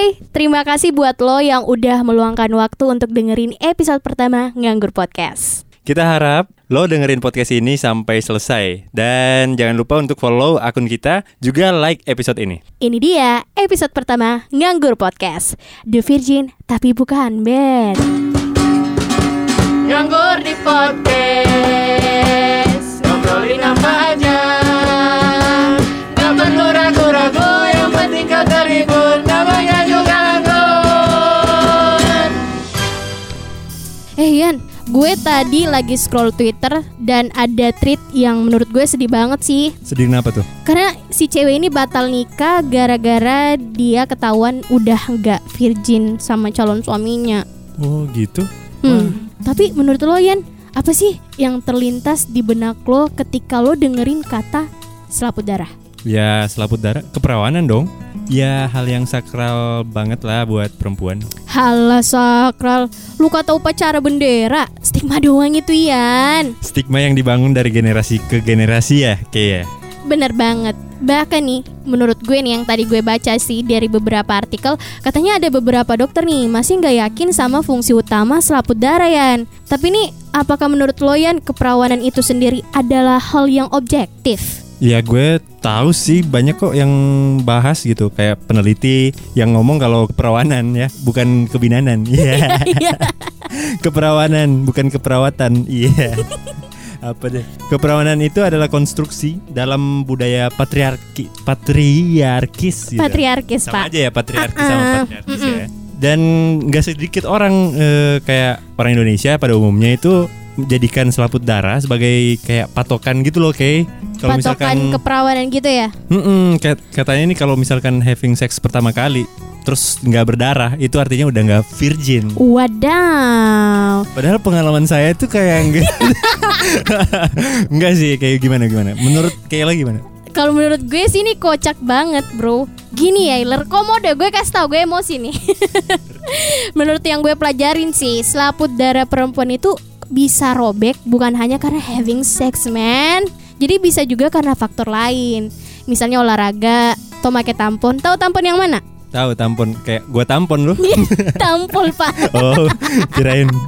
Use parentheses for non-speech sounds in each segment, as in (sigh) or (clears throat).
Hai, terima kasih buat lo yang udah meluangkan waktu untuk dengerin episode pertama Nganggur Podcast. Kita harap lo dengerin podcast ini sampai selesai Dan jangan lupa untuk follow akun kita Juga like episode ini Ini dia episode pertama Nganggur Podcast. The Virgin tapi bukan bad. Nganggur di podcast Ngobrolin apa aja gue tadi lagi scroll Twitter dan ada tweet yang menurut gue sedih banget sih. Sedih kenapa tuh? Karena si cewek ini batal nikah gara-gara dia ketahuan udah nggak virgin sama calon suaminya. Oh gitu? Hmm. Tapi menurut lo Yan, apa sih yang terlintas di benak lo ketika lo dengerin kata selaput darah? Ya selaput darah keperawanan dong Ya hal yang sakral banget lah buat perempuan Halah sakral, lu kata upacara bendera, stigma doang itu Yan. Stigma yang dibangun dari generasi ke generasi ya kayak Bener banget. Bahkan nih, menurut gue nih yang tadi gue baca sih dari beberapa artikel, katanya ada beberapa dokter nih masih nggak yakin sama fungsi utama selaput darah Yan. Tapi nih, apakah menurut lo Yan keperawanan itu sendiri adalah hal yang objektif? Ya gue tahu sih banyak kok yang bahas gitu kayak peneliti yang ngomong kalau keperawanan ya bukan kebinanan. Iya. (laughs) Iya. keperawanan bukan keperawatan. Iya. Apa deh? Keperawanan itu adalah konstruksi dalam budaya patriarki patriarkis gitu. Patriarkis sama pak. aja ya patriarki sama Uh-uh. patriarkis ya. Dan nggak sedikit orang eh, kayak orang Indonesia pada umumnya itu menjadikan selaput darah sebagai kayak patokan gitu loh, kayak kalau Patokan misalkan keperawanan gitu ya? Mm-mm, kat- katanya nih kalau misalkan having sex pertama kali terus nggak berdarah itu artinya udah nggak virgin. Wadaw. Padahal pengalaman saya itu kayak enggak enggak (laughs) sih kayak gimana gimana. Menurut Kayla gimana? Kalau menurut gue sih ini kocak banget bro Gini ya Iler, komodo gue kasih tau gue emosi nih (laughs) Menurut yang gue pelajarin sih Selaput darah perempuan itu bisa robek bukan hanya karena having sex man. Jadi bisa juga karena faktor lain. Misalnya olahraga, atau pakai tampon. Tahu tampon yang mana? Tahu tampon kayak gua tampon loh. (laughs) Tampol pak oh, kirain. (laughs)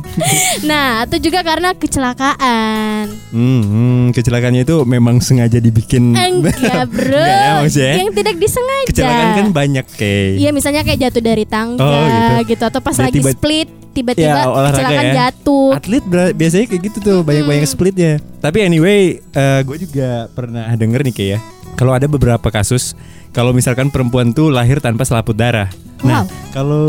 Nah itu juga karena kecelakaan Hmm, hmm, kecelakaannya itu memang sengaja dibikin. Enggak bro (laughs) Enggak ya maksudnya? Yang tidak disengaja Kecelakaan kan banyak kayak. Iya misalnya kayak jatuh dari tangga Oh, gitu. gitu. atau pas Berarti lagi ba- split tiba-tiba Ya, kecelakaan ya. jatuh. Atlet biasanya kayak gitu tuh banyak-banyak splitnya. Tapi anyway, gue juga pernah denger nih kayak ya. Kalau ada beberapa kasus, kalau misalkan perempuan tuh lahir tanpa selaput darah. Nah, Wow. kalau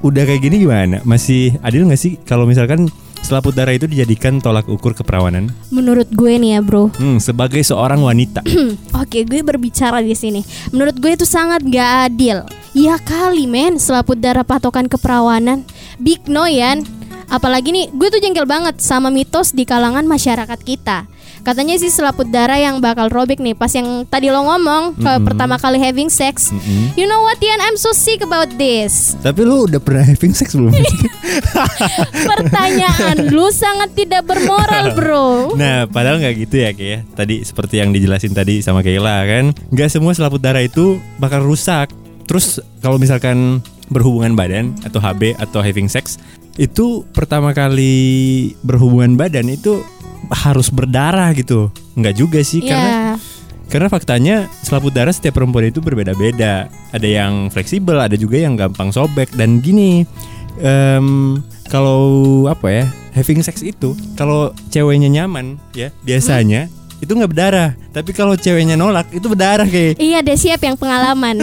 udah kayak gini gimana? Masih adil nggak sih kalau misalkan selaput darah itu dijadikan tolak ukur keperawanan? Menurut gue nih ya bro, Hmm, sebagai seorang wanita. (clears throat) oke gue berbicara di sini. Menurut gue itu sangat gak adil. Ya kali men, selaput darah patokan keperawanan. Big no Yan. Apalagi nih, gue tuh jengkel banget sama mitos di kalangan masyarakat kita. Katanya sih selaput darah yang bakal robek nih pas yang tadi lo ngomong ke Mm-mm. pertama kali having sex. Mm-mm. You know what Yan, I'm so sick about this. Tapi lu udah pernah having sex belum? (laughs) Pertanyaan lu sangat tidak bermoral, bro. Nah, padahal nggak gitu ya, kayak ya. Tadi seperti yang dijelasin tadi sama Kayla kan, nggak semua selaput darah itu bakal rusak. Terus kalau misalkan berhubungan badan atau HB atau having sex, itu pertama kali berhubungan badan itu harus berdarah gitu. Nggak juga sih, karena Ya, karena faktanya selaput darah setiap perempuan itu berbeda-beda. Ada yang fleksibel, ada juga yang gampang sobek dan gini. em, kalau apa ya having sex itu kalau ceweknya nyaman ya biasanya itu nggak berdarah. Tapi kalau ceweknya nolak itu berdarah kayak. iya deh siap yang pengalaman.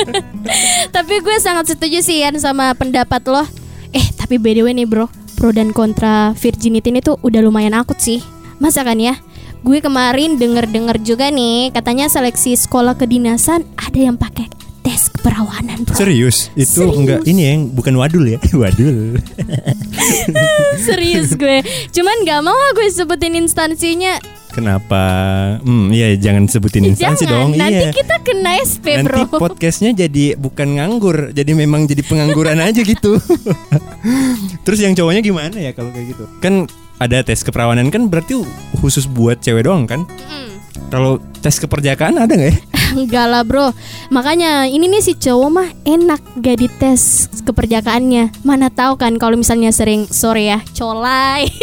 (laughs) tapi gue sangat setuju sih Yan sama pendapat lo. Eh, tapi by the way nih, bro. Pro dan kontra virginity ini tuh udah lumayan akut sih. Masa kan ya? Gue kemarin denger-denger juga nih, katanya seleksi sekolah kedinasan ada yang pakai tes keperawanan, bro. Serius? Itu Serius. enggak ini yang bukan wadul ya? (laughs) wadul. (laughs) Serius gue. Cuman gak mau gue sebutin instansinya. Kenapa? Hmm, iya jangan sebutin instansi Jangan, dong. nanti iya. kita kena SP, Nanti bro. (laughs) podcastnya jadi bukan nganggur, jadi memang jadi pengangguran (laughs) aja gitu. (laughs) Terus yang cowoknya gimana ya kalau kayak gitu? Kan ada tes keperawanan kan berarti khusus buat cewek doang kan? Mm. Kalau tes keperjakaan ada nggak ya? Enggak lah bro. Makanya ini nih si cowok mah enak gak dites keperjakaannya. Mana tahu kan kalau misalnya sering Sorry ya colai. (laughs)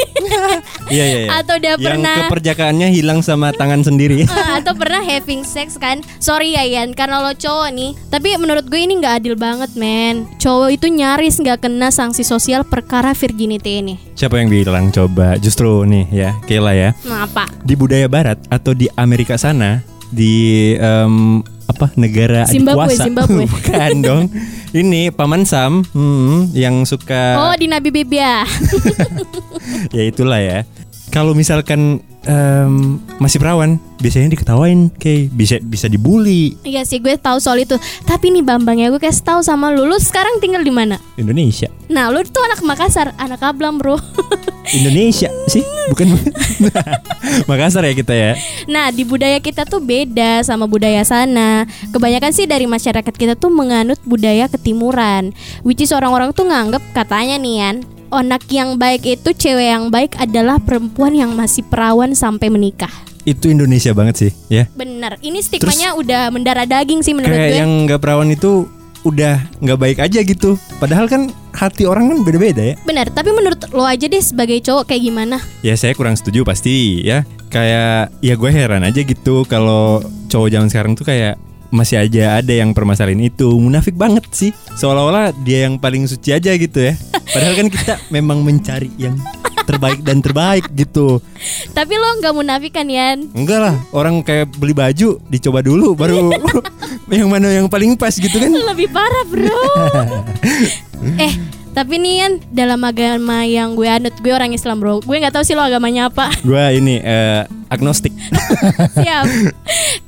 Iya iya iya. Atau udah Yang pernah keperjakaannya hilang sama tangan sendiri. (laughs) Eh, atau pernah having sex kan? Sorry ya Yan karena lo cowok nih. Tapi menurut gue ini nggak adil banget men. Cowok itu nyaris nggak kena sanksi sosial perkara virginity ini. Siapa yang bilang? Coba? Justru nih ya, Kela ya. nah apa? Di budaya barat atau di Amerika sana di em, apa negara Zimbabwe, Zimbabwe. (laughs) bukan dong. Ini paman Sam hmm, yang suka oh di Nabi Bibia. (laughs) Ya itulah ya. Kalau misalkan em, masih perawan biasanya diketawain kayak bisa bisa dibully. Iya sih gue tahu soal itu. Tapi nih Bambang ya gue kasih tahu sama lu. Lu sekarang tinggal di mana? Indonesia. Nah lu tuh anak Makassar anak Ablam bro (laughs) Indonesia. Sih bukan. (laughs) Makassar ya kita ya. Nah di budaya kita tuh beda sama budaya sana. Kebanyakan sih dari masyarakat kita tuh menganut budaya ketimuran. Which is orang-orang tuh nganggep katanya nih Yan Onak yang baik itu cewek yang baik adalah perempuan yang masih perawan sampai menikah. Itu Indonesia banget sih ya. Bener, ini stigmanya udah mendarah daging sih menurut kayak gue. yang nggak perawan itu udah nggak baik aja gitu. Padahal kan hati orang kan beda-beda ya. Bener, tapi menurut lo aja deh sebagai cowok kayak gimana? Ya saya kurang setuju pasti ya. Kayak ya gue heran aja gitu kalau cowok zaman sekarang tuh kayak masih aja ada yang permasalahan itu. Munafik banget sih. Seolah-olah dia yang paling suci aja gitu ya. Padahal kan kita (laughs) memang mencari yang terbaik dan terbaik gitu. Tapi lo nggak munafik kan Yan? enggak lah orang kayak beli baju dicoba dulu baru (laughs) yang mana yang paling pas gitu kan. Lebih parah bro. (laughs) Eh tapi nih Yan dalam agama yang gue anut gue orang Islam bro. Gue nggak tahu sih lo agamanya apa. Gue ini eh, agnostik. (laughs) Siap.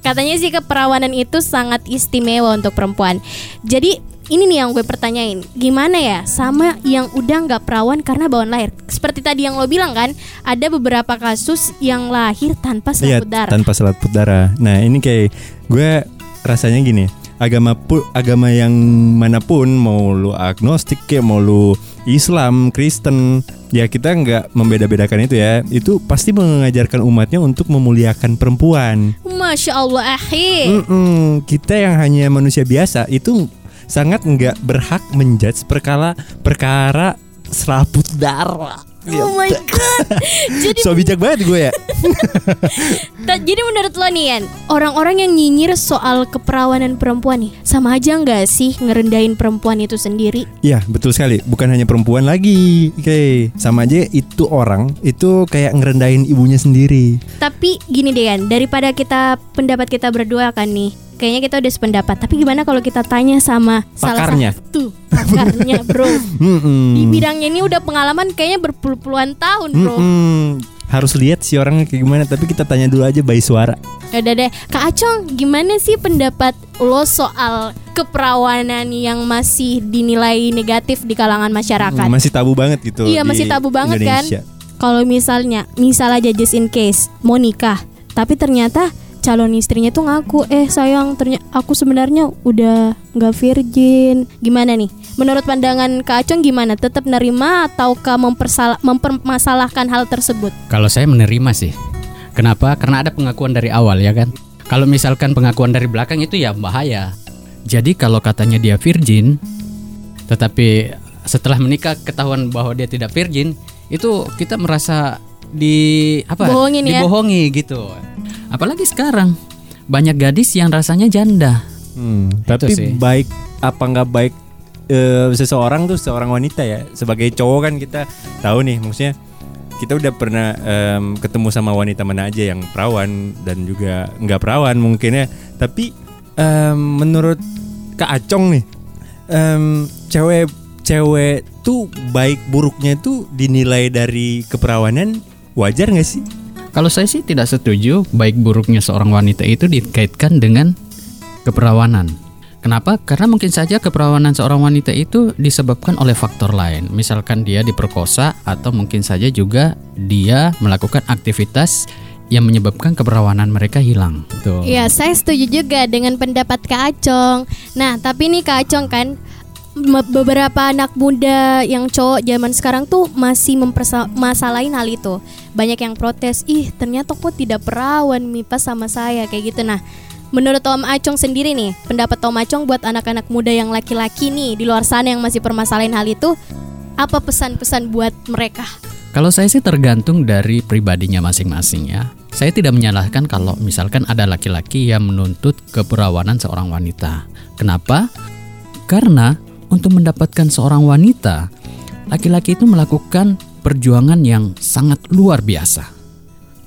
Katanya sih keperawanan itu sangat istimewa untuk perempuan. Jadi ini nih yang gue pertanyain gimana ya sama yang udah nggak perawan karena bawaan lahir seperti tadi yang lo bilang kan ada beberapa kasus yang lahir tanpa selaput darah tanpa selaput darah. Nah, ini kayak gue rasanya gini, agama pu, agama yang mana pun mau lu agnostik kayak mau lu Islam, Kristen, ya kita nggak membeda-bedakan itu ya. Itu pasti mengajarkan umatnya untuk memuliakan perempuan. masya Allah ahi Mm-mm, kita yang hanya manusia biasa itu sangat nggak berhak menjudge perkara perkara selaput darah. oh my god. (laughs) Jadi So bijak banget gue ya. (laughs) Jadi menurut lo nih Yan Orang-orang yang nyinyir soal keperawanan perempuan nih Sama aja nggak sih ngerendahin perempuan itu sendiri? Ya betul sekali. Bukan hanya perempuan lagi. Oke Sama aja itu orang Itu kayak ngerendahin ibunya sendiri. Tapi gini deh Yan Daripada kita pendapat kita berdua kan nih Kayaknya kita udah sependapat Tapi gimana kalau kita tanya sama Pakarnya. Salah satu pakarnya bro (laughs) Mm-mm. Di bidangnya ini udah pengalaman kayaknya berpuluh-puluhan tahun bro Mm-mm. Harus lihat si orangnya kayak gimana Tapi kita tanya dulu aja by suara Udah deh Kak Acong gimana sih pendapat lo soal keperawanan yang masih dinilai negatif di kalangan masyarakat Mm, Masih tabu banget gitu Iya masih tabu banget kan Indonesia. Kalau misalnya Misal aja just in case Mau nikah Tapi ternyata calon istrinya tuh ngaku Eh sayang ternyata aku sebenarnya udah nggak virgin Gimana nih? Menurut pandangan Kak Acong gimana? Tetap nerima ataukah mempersala- mempermasalahkan hal tersebut? Kalau saya menerima sih. Kenapa? Karena ada pengakuan dari awal ya kan. Kalau misalkan pengakuan dari belakang itu ya bahaya. Jadi kalau katanya dia virgin, tetapi setelah menikah ketahuan bahwa dia tidak virgin, itu kita merasa di apa? Bohongin ya? Dibohongi gitu. Apalagi sekarang banyak gadis yang rasanya janda. Hmm, Tapi sih. baik Apa nggak baik eh, Seseorang tuh Seorang wanita ya Sebagai cowok kan kita Tahu nih Maksudnya kita udah pernah em, ketemu sama wanita mana aja yang perawan dan juga nggak perawan mungkin ya tapi em, menurut Kak Acong nih em, cewek cewek tuh baik buruknya tuh dinilai dari keperawanan wajar nggak sih Kalau saya sih tidak setuju baik buruknya seorang wanita itu dikaitkan dengan keperawanan. Kenapa? Karena mungkin saja keperawanan seorang wanita itu disebabkan oleh faktor lain. Misalkan dia diperkosa atau mungkin saja juga dia melakukan aktivitas yang menyebabkan keperawanan mereka hilang. Iya, saya setuju juga dengan pendapat Kak Acong. Nah, tapi nih Kak Acong kan beberapa anak muda yang cowok zaman sekarang tuh masih mempermasalahin hal itu. Banyak yang protes, "Ih, ternyata kok tidak perawan Mipa sama saya." kayak gitu. Nah, menurut Om Acong sendiri nih, pendapat Om Acong buat anak-anak muda yang laki-laki nih di luar sana yang masih permasalahan hal itu, apa pesan-pesan buat mereka? Kalau saya sih tergantung dari pribadinya masing-masing ya. Saya tidak menyalahkan kalau misalkan ada laki-laki yang menuntut keperawanan seorang wanita. Kenapa? Karena untuk mendapatkan seorang wanita, laki-laki itu melakukan perjuangan yang sangat luar biasa.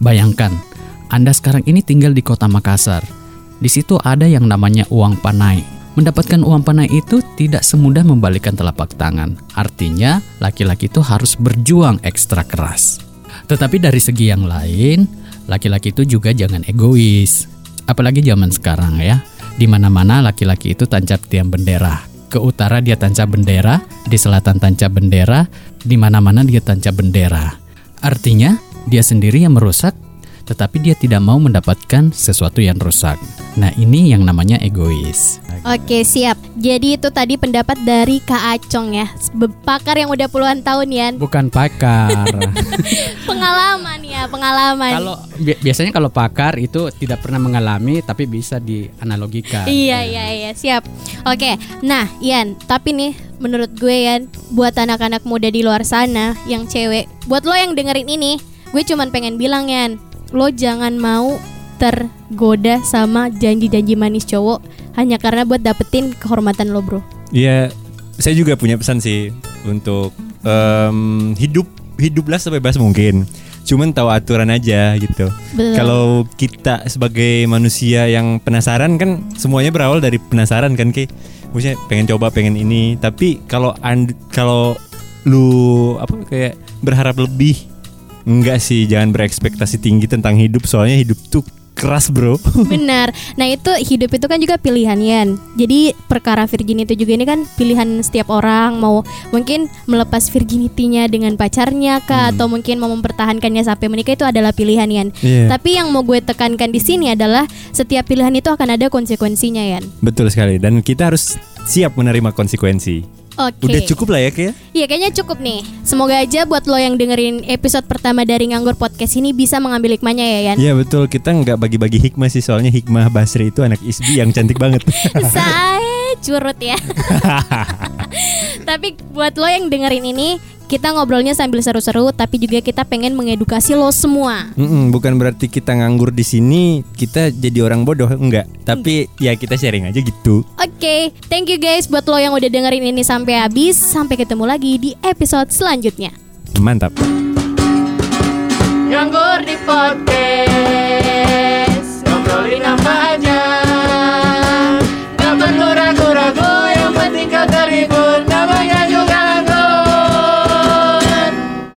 Bayangkan, Anda sekarang ini tinggal di kota Makassar. Di situ ada yang namanya uang panai. Mendapatkan uang panai itu tidak semudah membalikan telapak tangan. Artinya, laki-laki itu harus berjuang ekstra keras. Tetapi dari segi yang lain, laki-laki itu juga jangan egois. Apalagi zaman sekarang ya, di mana-mana laki-laki itu tancap tiang bendera. Ke utara dia tancap bendera, di selatan tancap bendera, di mana-mana dia tancap bendera. Artinya, dia sendiri yang merusak, tetapi dia tidak mau mendapatkan sesuatu yang rusak. Nah, ini yang namanya egois. Oke siap. Jadi itu tadi pendapat dari Kak Acong ya, pakar yang udah puluhan tahun ya, Bukan pakar. (laughs) pengalaman ya, pengalaman. kalau bi- biasanya kalau pakar itu tidak pernah mengalami tapi bisa dianalogikan. Iya iya iya siap. Oke, nah Ian, tapi nih menurut gue Ian, buat anak-anak muda di luar sana yang cewek, buat lo yang dengerin ini, gue cuman pengen bilang Ian, lo jangan mau tergoda sama janji-janji manis cowok hanya karena buat dapetin kehormatan lo bro. Iya, saya juga punya pesan sih untuk em, hidup hiduplah sebebas mungkin. Cuman tahu aturan aja gitu. Kalau kita sebagai manusia yang penasaran kan semuanya berawal dari penasaran kan Ki. Maksudnya pengen coba pengen ini, tapi kalau kalau lu apa kayak berharap lebih enggak sih jangan berekspektasi tinggi tentang hidup soalnya hidup tuh keras bro (laughs) Benar. Nah itu hidup itu kan juga pilihan Yan. Jadi perkara virginity juga ini kan pilihan setiap orang mau mungkin melepas virginity-nya dengan pacarnya kah atau mungkin mau mempertahankannya sampai menikah itu adalah pilihan Yan. Iya. Tapi yang mau gue tekankan di sini adalah setiap pilihan itu akan ada konsekuensinya Yan. betul sekali dan kita harus siap menerima konsekuensi Oke. udah cukup lah ya Ki ya? Iya kayaknya cukup nih. Semoga aja buat lo yang dengerin episode pertama dari Nganggur Podcast ini bisa mengambil hikmahnya ya Yan. Iya betul kita nggak bagi-bagi hikmah sih soalnya hikmah Basri itu anak Isbi yang cantik banget. (laughs) Saya curut ya. (laughs) Tapi buat lo yang dengerin ini, kita ngobrolnya sambil seru-seru, tapi juga kita pengen mengedukasi lo semua. Mm-mm, bukan berarti kita nganggur di sini kita jadi orang bodoh enggak, tapi ya kita sharing aja gitu. Oke, thank you guys buat lo yang udah dengerin ini sampai habis. Sampai ketemu lagi di episode selanjutnya. Mantap. Nganggur di podcast Ngobrolin apa aja